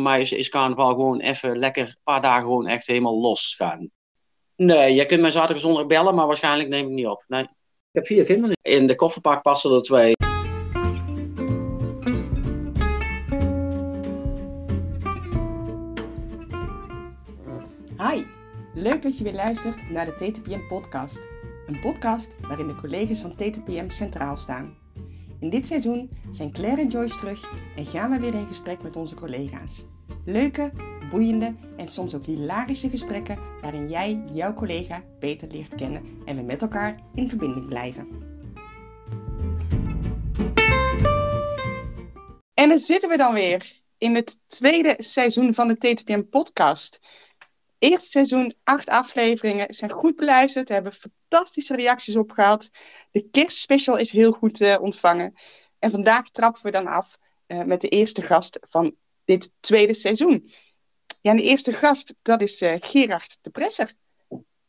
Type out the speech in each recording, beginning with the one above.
voor mij is, is carnaval gewoon even lekker een paar dagen gewoon echt helemaal los gaan. Nee, je kunt mij zaterdag zondag bellen, maar waarschijnlijk neem ik niet op. Nee. Ik heb vier kinderen. In de kofferpak passen er twee. Hi, leuk dat je weer luistert naar de TTPM podcast. Een podcast waarin de collega's van TTPM centraal staan. In dit seizoen zijn Claire en Joyce terug en gaan we weer in gesprek met onze collega's. Leuke, boeiende en soms ook hilarische gesprekken waarin jij jouw collega beter leert kennen en we met elkaar in verbinding blijven. En dan zitten we dan weer in het tweede seizoen van de TTPM podcast. Eerste seizoen, acht afleveringen, zijn goed beluisterd, hebben fantastische reacties opgehaald. De kerstspecial is heel goed uh, ontvangen. En vandaag trappen we dan af uh, met de eerste gast van dit tweede seizoen. Ja, en de eerste gast, dat is uh, Gerard de Presser.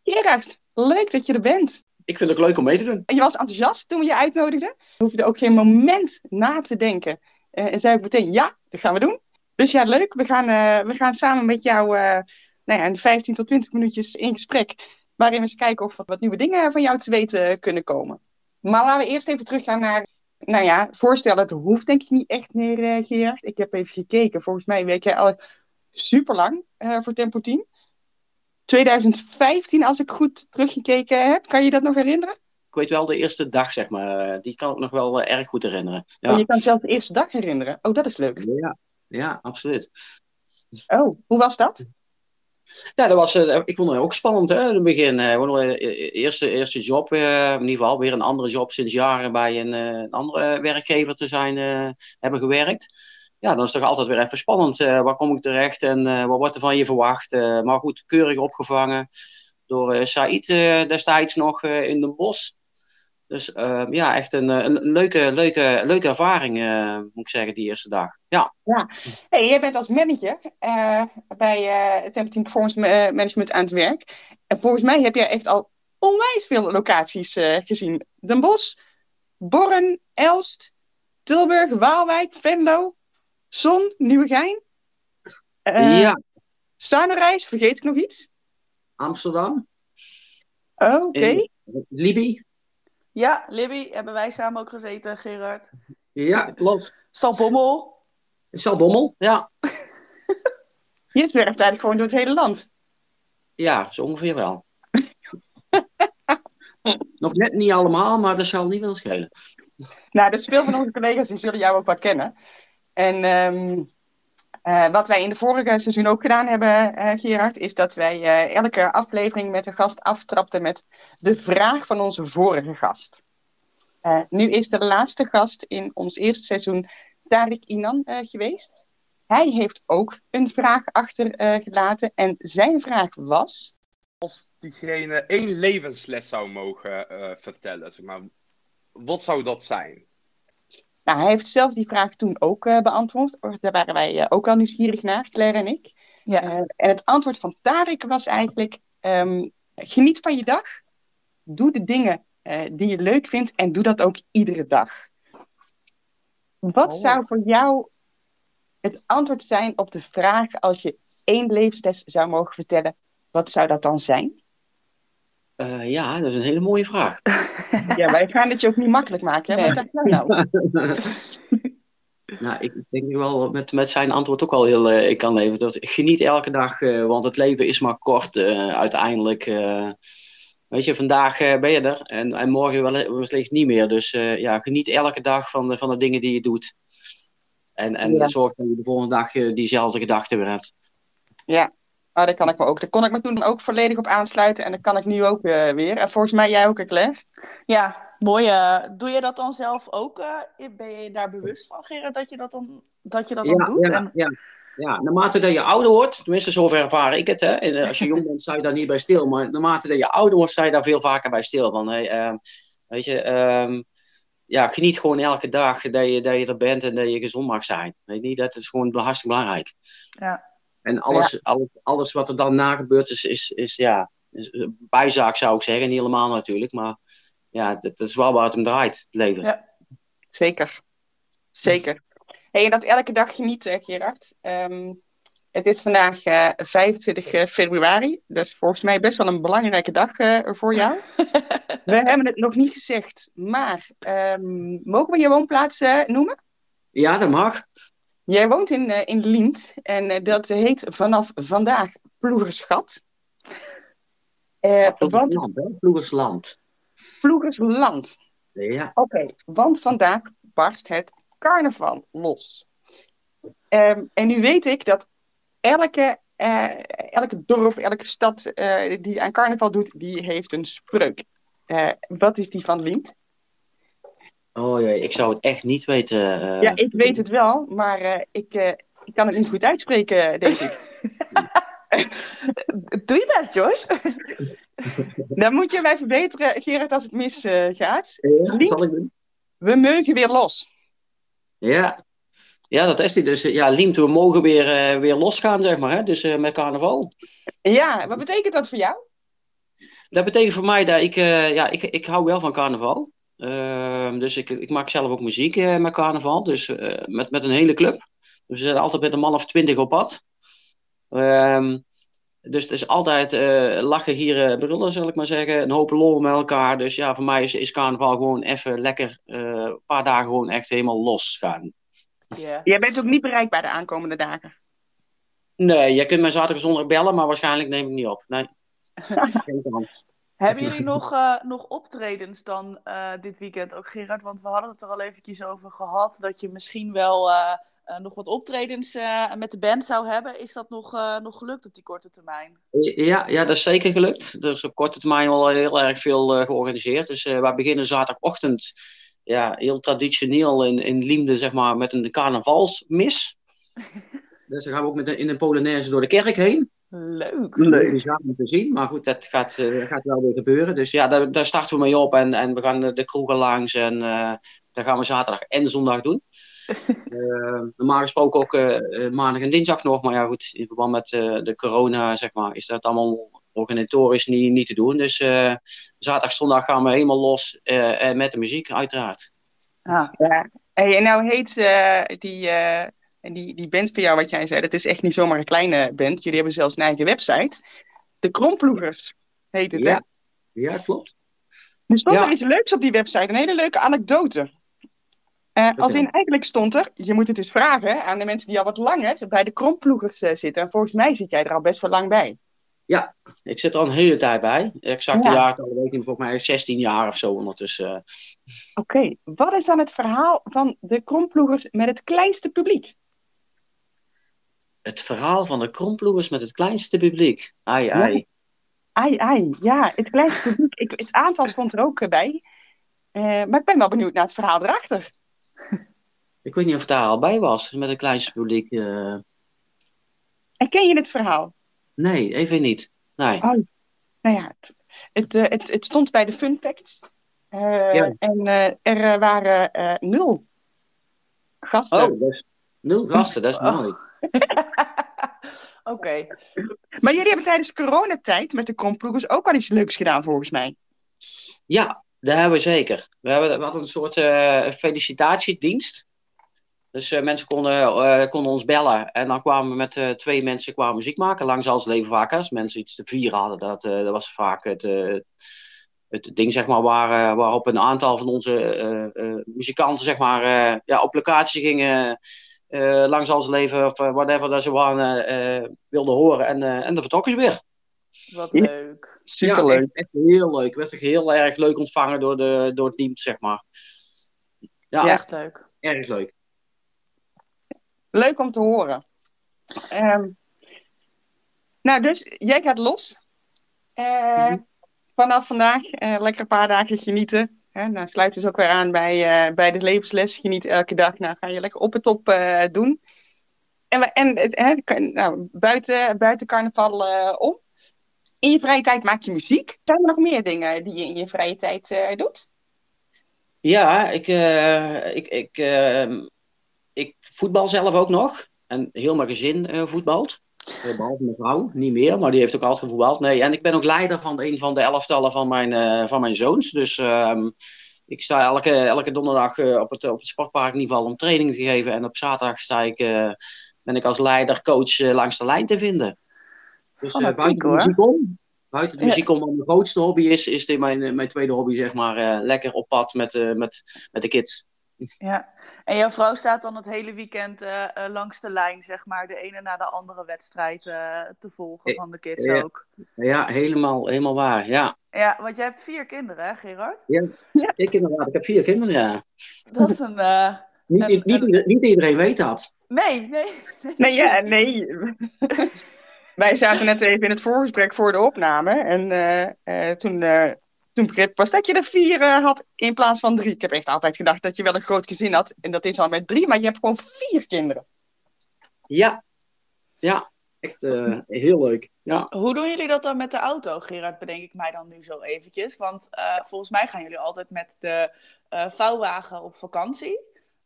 Gerard, leuk dat je er bent. Ik vind het leuk om mee te doen. En je was enthousiast toen we je uitnodigden. Je hoefde ook geen moment na te denken. en zei ook meteen, ja, dat gaan we doen. Dus ja, leuk. We gaan, we gaan samen met jou nou ja, in 15 tot 20 minuutjes in gesprek. Waarin we eens kijken of wat nieuwe dingen van jou te weten kunnen komen. Maar laten we eerst even teruggaan naar. Nou ja, voorstellen, dat hoeft denk ik niet echt meer, uh, Gerard. Ik heb even gekeken. Volgens mij werk jij al super lang uh, voor Tempo 10. 2015, als ik goed teruggekeken heb. Kan je dat nog herinneren? Ik weet wel de eerste dag, zeg maar. Die kan ik nog wel erg goed herinneren. Ja. Oh, je kan zelfs de eerste dag herinneren. Oh, dat is leuk. Ja, ja absoluut. Oh, hoe was dat? Ja, dat was, uh, ik vond het ook spannend hè, in het begin. Uh, eerste, eerste job, in ieder geval weer een andere job sinds jaren bij een, een andere werkgever te zijn hebben gewerkt. Ja, dan is het toch altijd weer even spannend. waar kom ik terecht en wat wordt er van je verwacht? maar goed, keurig opgevangen door Said destijds nog in de bos. Dus uh, ja, echt een, een, leuke, leuke, leuke ervaring, uh, moet ik zeggen, die eerste dag. Ja. ja. Hey, jij bent als manager uh, bij uh, Tempting Performance Management aan het werk. En volgens mij heb jij echt al onwijs veel locaties gezien. Den Bosch, Borren, Elst, Tilburg, Waalwijk, Venlo, Zon, Nieuwegein. ja. Stanerijs, vergeet ik nog iets? Amsterdam. Oh, Oké. Okay. Libi. Ja, Libby, hebben wij samen ook gezeten, Gerard. Ja, klopt. Salbommel. Salbommel, ja. Je zwerft eigenlijk gewoon door het hele land. Ja, zo ongeveer wel. Nog net niet allemaal, maar dat zal niet wel schelen. Nou, dus veel van onze collega's die zullen jou ook wel kennen. En um, uh, wat wij in de vorige seizoen ook gedaan hebben, uh, Gerard, is dat wij uh, elke aflevering met een gast aftrapten met de vraag van onze vorige gast. nu is de laatste gast in ons eerste seizoen Tariq Inan geweest. Hij heeft ook een vraag achtergelaten en zijn vraag was... Als diegene één levensles zou mogen vertellen, zeg maar, wat zou dat zijn? Nou, hij heeft zelf die vraag toen ook uh, beantwoord. Daar waren wij uh, ook al nieuwsgierig naar, Claire en ik. Ja. Uh, en het antwoord van Tarek was eigenlijk: um, geniet van je dag. Doe de dingen die je leuk vindt en doe dat ook iedere dag. Wat oh. zou voor jou het antwoord zijn op de vraag als je één levensles zou mogen vertellen? Wat zou dat dan zijn? Uh, ja, dat is een hele mooie vraag. ja, wij gaan het je ook niet makkelijk maken. Hè? Wat jij nou? nou, ik denk wel met, met zijn antwoord ook al heel uh, ik kan leven. Dat, geniet elke dag, uh, want het leven is maar kort uiteindelijk. weet je, vandaag ben je er en, en morgen wel, wellicht niet meer. Dus ja, geniet elke dag van de, van de dingen die je doet. En, en ja. zorg dat je de volgende dag diezelfde gedachten weer hebt. Ja, maar daar kan ik me ook. Daar kon ik me toen ook volledig op aansluiten. En dat kan ik nu ook uh, weer. En volgens mij jij ook, Claire. Ja, mooi. Uh, doe je dat dan zelf ook? Uh, ben je daar bewust van, Gerard, dat je dat dan, dat je dat ja, dan doet? Ja, en... ja. ja, naarmate dat je ouder wordt, tenminste zover ervaar ik het. Hè. En, als je jong bent, sta je daar niet bij stil. Maar naarmate dat je ouder wordt, sta je daar veel vaker bij stil. Van, hey, ehm, weet je, um, ja, geniet gewoon elke dag dat je, dat je er bent en dat je gezond mag zijn. Weet je, dat is gewoon hartstikke belangrijk. Ja. En alles, ja. alles, alles wat er dan na gebeurt is, is, is ja, is bijzaak zou ik zeggen. Niet helemaal natuurlijk, maar ja, dat, dat is wel waar het om draait, het leven. Ja, zeker. Zeker. Hey, en dat elke dag genieten, Gerard. Um, Het is vandaag eh, 25 februari. Dat is volgens mij best wel een belangrijke dag eh, voor jou. we hebben het nog niet gezegd, maar ehm, mogen we je woonplaats eh, noemen? Ja, dat mag. Jij woont in, eh, in Lient en eh, dat heet vanaf vandaag Ploegersgat. Eh want Ploegersland? Ploegersland. Ploegersland. Ja. Oké, want vandaag barst het carnaval los. Ehm, en nu weet ik dat elke, elke dorp, elke stad die aan carnaval doet, die heeft een spreuk. Eh, wat is die van Lient? Oh jee, ik zou het echt niet weten. eh. ja, ik weet het wel, maar eh, ik, eh, ik kan het niet goed uitspreken, denk ik. Doe je best, Joyce. Dan moet je mij verbeteren, Gerard, als het misgaat. gaat. Ja, Lient. zal ik doen? we meugen weer los. Ja. Ja, dat is die. Dus ja, Liemt, we mogen weer, eh, weer losgaan, zeg maar. Hè? Dus eh, met carnaval. Ja, wat betekent dat voor jou? Dat betekent voor mij dat ik, eh, ja, ik, ik hou wel van carnaval. Ehm, dus ik, ik maak zelf ook muziek eh, met carnaval. Dus eh, met, met een hele club. Dus we zijn altijd met een man of twintig op pad. Ehm, dus het is altijd eh, lachen, gieren, brullen, zal ik maar zeggen. Een hoop lol met elkaar. Dus ja, voor mij is, is carnaval gewoon even lekker eh, een paar dagen gewoon echt helemaal losgaan. Ja. Jij bent ook niet bereikbaar de aankomende dagen. Nee, je kunt mij zaterdag zondag bellen, maar waarschijnlijk neem ik niet op. Nee. Geen kans. Hebben jullie nog, eh, nog optredens dan eh, dit weekend ook, Gerard? Want we hadden het er al eventjes over gehad dat je misschien wel eh, nog wat optredens met de band zou hebben. Is dat nog, nog gelukt op die korte termijn? Ja, ja, dat is zeker gelukt. Er is op korte termijn wel heel erg veel georganiseerd. Dus we beginnen zaterdagochtend ja, heel traditioneel in, in Liemde, zeg maar, met een carnavalsmis. dus dan gaan we ook met in een Polonaise door de kerk heen. Leuk. Leuk. Om te zien, maar goed, dat gaat, eh, gaat wel weer gebeuren. Dus ja, daar, daar starten we mee op en, en we gaan de, de kroegen langs en eh dat gaan we zaterdag en zondag doen. Eh, normaal gesproken ook eh, maandag en dinsdag nog, maar ja goed, in verband met eh, de corona zeg maar, is dat allemaal organisatorisch niet, niet te doen. Dus eh, zaterdag, zondag gaan we helemaal los eh, en met de muziek uiteraard. Ah, Ja. Hey, en nou heet die, eh, die, die band van jou, wat jij zei, dat is echt niet zomaar een kleine band. Jullie hebben zelfs een eigen website. De Kromploegers heet het, hè? Ja, ja klopt. Er stond Ja. er iets leuks op die website, een hele leuke anekdote. Eh, als in, eigenlijk stond er, je moet het eens vragen aan de mensen die al wat langer bij de Kromploegers eh, zitten. En volgens mij zit jij er al best wel lang bij. Ik zit er al een hele tijd bij. Exacte Ja. jaartallen weet ik niet, volgens mij 16 jaar of zo ondertussen. Oké, wat is dan het verhaal van de Kromploegers met het kleinste publiek? Het verhaal van de kromploegers met het kleinste publiek. Ai, ai. Ai, ai, ja, het kleinste publiek. Ik, het aantal stond er ook bij. Eh, maar ik ben wel benieuwd naar het verhaal erachter. Ik weet niet of het daar al bij was, met het kleinste publiek. eh. En ken je het verhaal? nee, even niet. Nee. Nou ja, het, het, eh, het, het stond bij de fun facts. Ja. En er waren nul gasten. Oh, nul gasten, dat is Oh. mooi. Oké. Maar jullie hebben tijdens coronatijd met de Kromploegers ook al iets leuks gedaan, volgens mij. Ja, dat hebben we zeker. We, hebben, we hadden een soort eh, felicitatiedienst. Dus eh, mensen konden, eh, konden ons bellen. En dan kwamen we met eh, twee mensen kwamen muziek maken. Lang zal het leven vaak. Als mensen iets te vieren hadden, dat, eh, dat was vaak het, eh, het ding zeg maar, waar, waarop een aantal van onze eh, eh, muzikanten zeg maar, eh, ja, op locatie gingen. Eh lang zal het leven of eh, whatever dat ze waren, eh, wilden horen. En, eh, en dan vertrokken ze weer. Wat leuk. Superleuk. Ja, echt, echt heel leuk. Werd ook heel erg leuk ontvangen door, de, door het team, zeg maar. Ja, Ja. Echt leuk. erg leuk. Leuk om te horen. Ehm, nou, dus jij gaat los. Eh, Mhm. Vanaf vandaag eh, lekker een paar dagen genieten. Hè? Nou, sluit dus ook weer aan bij, eh, bij de levensles. Geniet elke dag. Nou, ga je lekker op het top eh, doen. En, en hè, nou, buiten, buiten carnaval eh, om. In je vrije tijd maak je muziek. Zijn er nog meer dingen die je in je vrije tijd doet? Ja, ik, ik, ik, eh, ik voetbal zelf ook nog. En heel mijn gezin voetbalt. Eh, Behalve mijn vrouw, niet meer, maar die heeft ook altijd gevoetbald. Nee, en ik ben ook leider van een van de elftallen van mijn, eh, van mijn zoons. Dus ehm, ik sta elke, elke donderdag eh, op, het, op het sportpark in ieder geval om training te geven. En op zaterdag sta ik ben ik als leider, coach langs de lijn te vinden. Dus buiten de muziek om. Buiten de muziek om, wat mijn grootste hobby is, is dit mijn, mijn tweede hobby, zeg maar. lekker op pad met, met, met de kids. Ja. En jouw vrouw staat dan het hele weekend eh, eh, langs de lijn, zeg maar, de ene na de andere wedstrijd eh, te volgen van de kids ja. ook. Ja, helemaal, helemaal waar. Ja. Ja, want jij hebt vier kinderen, hè, Gerard? Ik inderdaad, ik heb vier kinderen, ja. Dat is een. eh, Niet, En- niet, niet, en- iedereen- niet iedereen weet dat. Nee, nee. nee, Nee, ja, nee. Wij zaten net even in het voorgesprek voor de opname. En eh, eh, toen, eh, toen begreep ik pas dat je er vier eh, had in plaats van drie. Ik heb echt altijd gedacht dat je wel een groot gezin had. En dat is al met drie, maar je hebt gewoon vier kinderen. Ja, ja, echt eh, heel leuk. Ja. Hoe doen jullie dat dan met de auto, Gerard? Bedenk ik mij dan nu zo eventjes. Want eh, volgens mij gaan jullie altijd met de eh, vouwwagen op vakantie.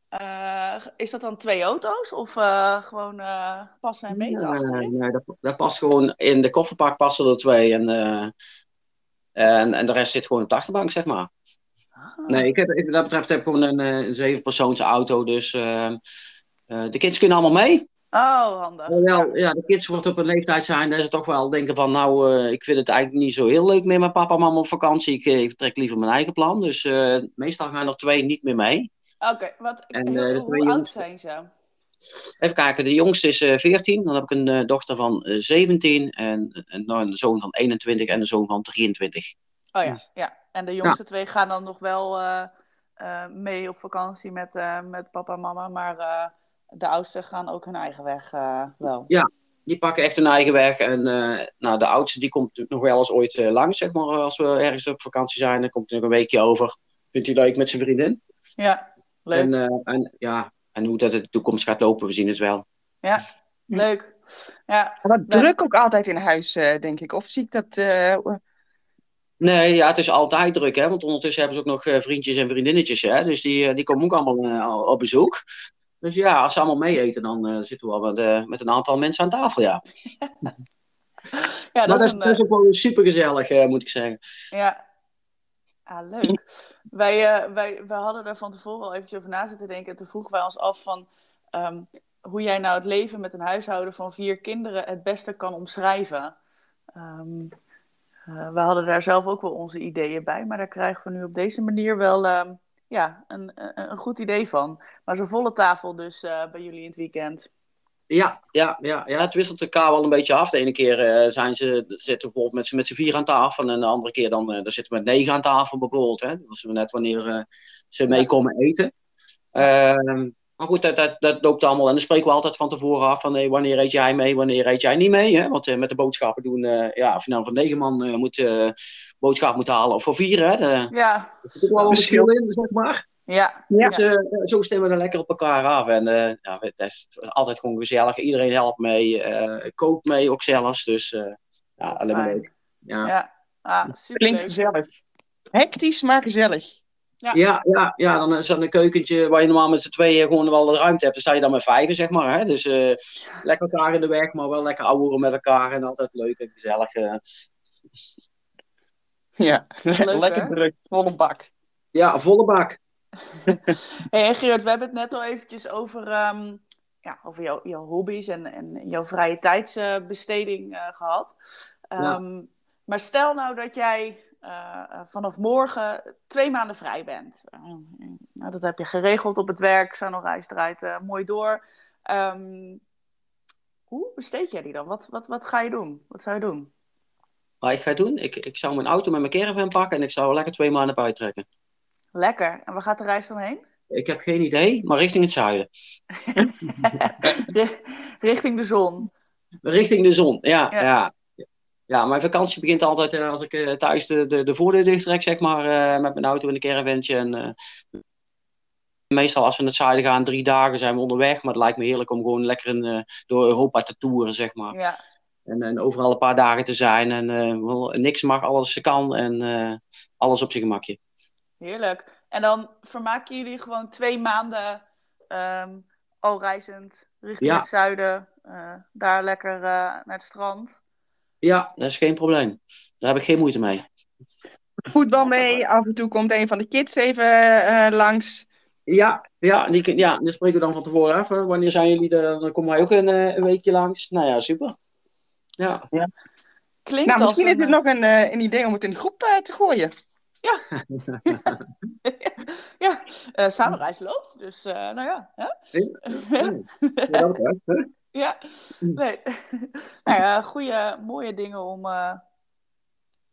Eh, is dat dan twee auto's of eh, gewoon eh, passen en meten achterin? Nee, nee, dat, dat past gewoon in de kofferpak passen er twee en, eh, en, en de rest zit gewoon op de achterbank, zeg maar. Ah. Nee, ik heb, ik, wat dat betreft heb ik gewoon een, eh, een zevenpersoons auto, dus eh, eh, de kids kunnen allemaal mee. Oh, handig. Wel, ja, de kids wordt op een leeftijd zijn dat ze toch wel denken van, nou, eh, ik vind het eigenlijk niet zo heel leuk met mijn papa en mama op vakantie. Ik, ik trek liever mijn eigen plan, dus meestal gaan er twee niet meer mee. Oké, wat, En, de hoe twee oud zijn ze? Even kijken, de jongste is eh 14, dan heb ik een eh, dochter van eh 17 en, en nou, een zoon van 21 en een zoon van 23. Oh ja, ja. En de jongste twee gaan dan nog wel eh, eh, mee op vakantie met, eh, met papa en mama, maar eh, de oudste gaan ook hun eigen weg eh, wel. Die pakken echt hun eigen weg en eh, nou, de oudste die komt natuurlijk nog wel eens ooit eh, langs, zeg maar, als we ergens op vakantie zijn. Dan komt hij nog een weekje over, vindt hij leuk met zijn vriendin. Ja, leuk. En, eh, en, ja, en hoe dat in de toekomst gaat lopen, we zien het wel. Leuk. Ja, Wat Ja. druk ook altijd in huis, eh, denk ik. Of zie ik dat... eh, Nee, ja, het is altijd druk, hè? Want ondertussen hebben ze ook nog eh, vriendjes en vriendinnetjes, hè? Dus die, die komen ook allemaal op bezoek. Dus ja, als ze allemaal mee eten, dan eh, zitten we al met, eh, met een aantal mensen aan tafel, ja. ja maar dat dat is een... is ook wel super gezellig, moet ik zeggen. Ja. Ah, leuk. Wij, eh, wij, wij hadden er van tevoren al eventjes over na zitten denken. En toen vroegen wij ons af van ehm, hoe jij nou het leven met een huishouden van vier kinderen het beste kan omschrijven. Ehm, eh, we hadden daar zelf ook wel onze ideeën bij, maar daar krijgen we nu op deze manier wel ehm, ja, een, een, een goed idee van. Maar zo'n volle tafel dus eh, bij jullie in het weekend. Ja, ja, ja, ja, het wisselt elkaar wel een beetje af. De ene keer eh, zijn ze, zitten bijvoorbeeld met z'n met z'n vier aan tafel. En de andere keer dan, eh, dan zitten we met negen aan tafel bijvoorbeeld. Hè? Dat is net wanneer eh, ze meekomen eten. Ehm, maar goed, dat, dat, dat loopt allemaal. En dan spreken we altijd van tevoren af van hey, wanneer eet jij mee, wanneer eet jij niet mee. Hè? Want eh, met de boodschappen doen, eh, ja, of je nou van negen man eh, moet, boodschap moet halen of voor vier. Hè? De, Ja, er zit ook wel een verschil in, zeg maar. Ja, Ja. Dus, eh, zo stemmen we er lekker op elkaar af. En eh, ja, het is altijd gewoon gezellig. Iedereen helpt mee, eh kookt mee ook zelfs. Dus eh, ja, alleen maar leuk. Ja. ja. Ah, Klinkt superleuk. gezellig. Hectisch, maar gezellig. Ja, ja, ja, dan is er een keukentje waar je normaal met z'n tweeën gewoon wel de ruimte hebt. Dan sta je dan met vijven, zeg maar. Hè? Dus eh, lekker elkaar in de weg, maar wel lekker ouwen met elkaar. En altijd leuk en gezellig. Ja, Leuk, lekker hè? druk. Volle bak. Ja, volle bak. Hey, en Gerard, we hebben het net al eventjes over, ehm, ja, over jouw, jouw hobby's en, en jouw vrije tijdsbesteding eh, gehad. Ehm, Maar stel nou dat jij eh, eh, vanaf morgen twee maanden vrij bent. Eh, nou, dat heb je geregeld op het werk. Sanoreis draait mooi door. Ehm, hoe besteed jij die dan? Wat, wat, wat ga je doen? Wat zou je doen? Wat ik ga doen? Ik, ik zou mijn auto met mijn caravan pakken en ik zou lekker twee maanden buiten trekken. Lekker. En waar gaat de reis dan heen? Ik heb geen idee, maar richting het zuiden. Ri- Richting de zon. Richting de zon, ja. Ja. Ja, ja. mijn vakantie begint altijd eh, als ik eh, thuis de, de, de voordeur dicht trek, zeg maar, eh, met mijn auto in een caravantje. En, meestal als we naar het zuiden gaan, drie dagen zijn we onderweg. Maar het lijkt me heerlijk om gewoon lekker in, door Europa te toeren, zeg maar. Ja, En, en overal een paar dagen te zijn. En niks mag, alles kan. En alles op zijn gemakje. Heerlijk. En dan vermaken jullie gewoon twee maanden ehm, al reizend richting Ja. het zuiden. eh, daar lekker eh, naar het strand. Ja, dat is geen probleem. Daar heb ik geen moeite mee. Voetbal mee. Af en toe komt een van de kids even eh, langs. Ja, ja, die, ja, die spreken we dan van tevoren af. hè. Wanneer zijn jullie er? Dan komen wij ook een, eh, een weekje langs. Nou ja, super. Ja, Klinkt Nou, als misschien een, is het nog een, eh, een idee om het in de groep eh, te gooien. ja, eh Samenreis loopt, dus eh, nou ja. Hè? ja. Ja, nee. nou ja, goede, mooie dingen om, eh,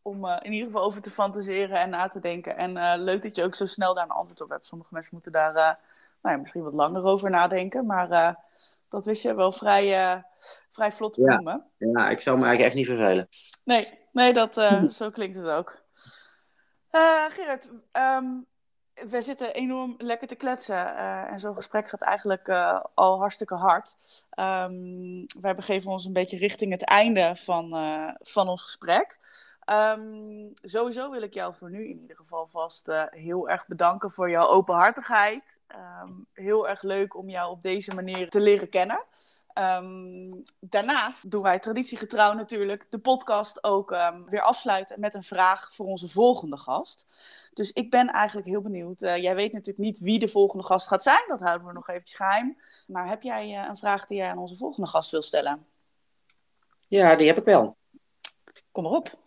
om in ieder geval over te fantaseren en na te denken. En leuk dat je ook zo snel daar een antwoord op hebt. Sommige mensen moeten daar nou ja, misschien wat langer over nadenken, maar dat wist je wel vrij, eh, vrij vlot te Ja. noemen. Ja, ik zou me eigenlijk echt niet vervelen. Nee, nee dat, zo klinkt het ook. Eh Gerard, ehm, we zitten enorm lekker te kletsen. eh, en zo'n gesprek gaat eigenlijk eh, al hartstikke hard. Ehm, wij begeven ons een beetje richting het einde van, van ons gesprek. Ehm, sowieso wil ik jou voor nu in ieder geval vast eh, heel erg bedanken voor jouw openhartigheid. Ehm, heel erg leuk om jou op deze manier te leren kennen. Ehm, daarnaast doen wij traditiegetrouw natuurlijk de podcast ook weer afsluiten met een vraag voor onze volgende gast. Dus ik ben eigenlijk heel benieuwd. Eh, jij weet natuurlijk niet wie de volgende gast gaat zijn, dat houden we nog eventjes geheim. Maar heb jij eh, een vraag die jij aan onze volgende gast wil stellen? Ja, die heb ik wel. Kom maar op.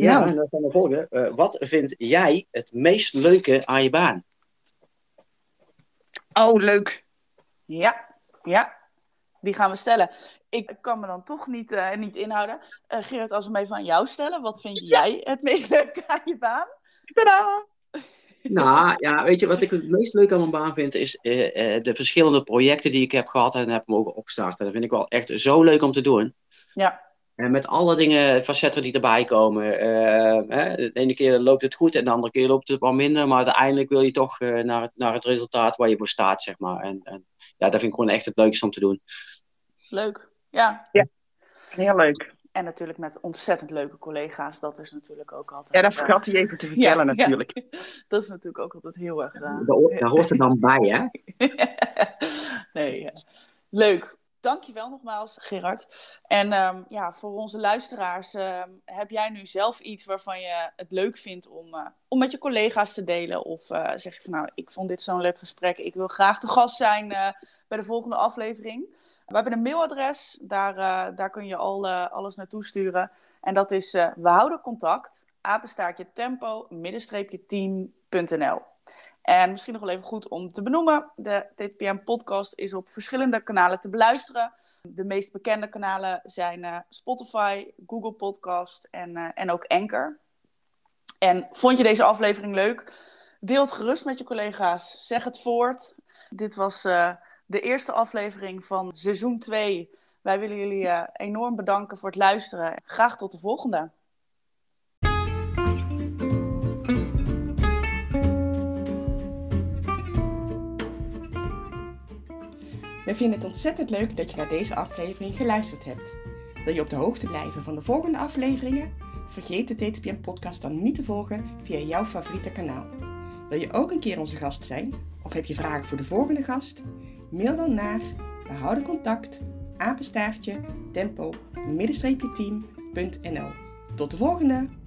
Ja, Nou. en dan gaan we volgen. Eh, wat vind jij het meest leuke aan je baan? Oh, leuk. Ja, ja. Die gaan we stellen. Ik kan me dan toch niet, eh, niet inhouden. Eh Gerard, als we hem even aan jou stellen. Wat vind jij het meest leuke aan je baan? Tadaa! Nou, ja, weet je wat ik het meest leuk aan mijn baan vind, is eh, eh, de verschillende projecten die ik heb gehad en heb mogen opstarten. Dat vind ik wel echt zo leuk om te doen. Ja, met alle dingen, facetten die erbij komen. eh, hè, de ene keer loopt het goed en de andere keer loopt het wat minder. Maar uiteindelijk wil je toch eh, naar, het, naar het resultaat waar je voor staat, zeg maar. En, en ja, dat vind ik gewoon echt het leukste om te doen. leuk. Ja. Heel leuk. En natuurlijk met ontzettend leuke collega's. Dat is natuurlijk ook altijd... Ja, dat eh, vergat hij even te vertellen ja, natuurlijk. ja. Dat is natuurlijk ook altijd heel erg... eh, Daar, hoort- daar hoort het dan bij, hè? nee, ja. leuk. Dankjewel nogmaals, Gerard. En ehm, ja, voor onze luisteraars, ehm, heb jij nu zelf iets waarvan je het leuk vindt om, eh, om met je collega's te delen? Of eh, zeg je van nou, ik vond dit zo'n leuk gesprek, ik wil graag de gast zijn eh, bij de volgende aflevering. We hebben een mailadres, daar, daar kun je al alles naartoe sturen. En dat is we houden contact, apenstaartje tempo, middenstreepje team.nl. En misschien nog wel even goed om te benoemen. De TTPM-podcast is op verschillende kanalen te beluisteren. De meest bekende kanalen zijn eh, Spotify, Google Podcast en, eh, en ook Anchor. En vond je deze aflevering leuk? Deel het gerust met je collega's. Zeg het voort. Dit was eh, de eerste aflevering van seizoen 2. Wij willen jullie enorm bedanken voor het luisteren. Graag tot de volgende. We vinden het ontzettend leuk dat je naar deze aflevering geluisterd hebt. Wil je op de hoogte blijven van de volgende afleveringen? Vergeet de TTPM podcast dan niet te volgen via jouw favoriete kanaal. Wil je ook een keer onze gast zijn? Of heb je vragen voor de volgende gast? Mail dan naar we houden contact apenstaartje tempo middenstreepje team.nl. Tot de volgende!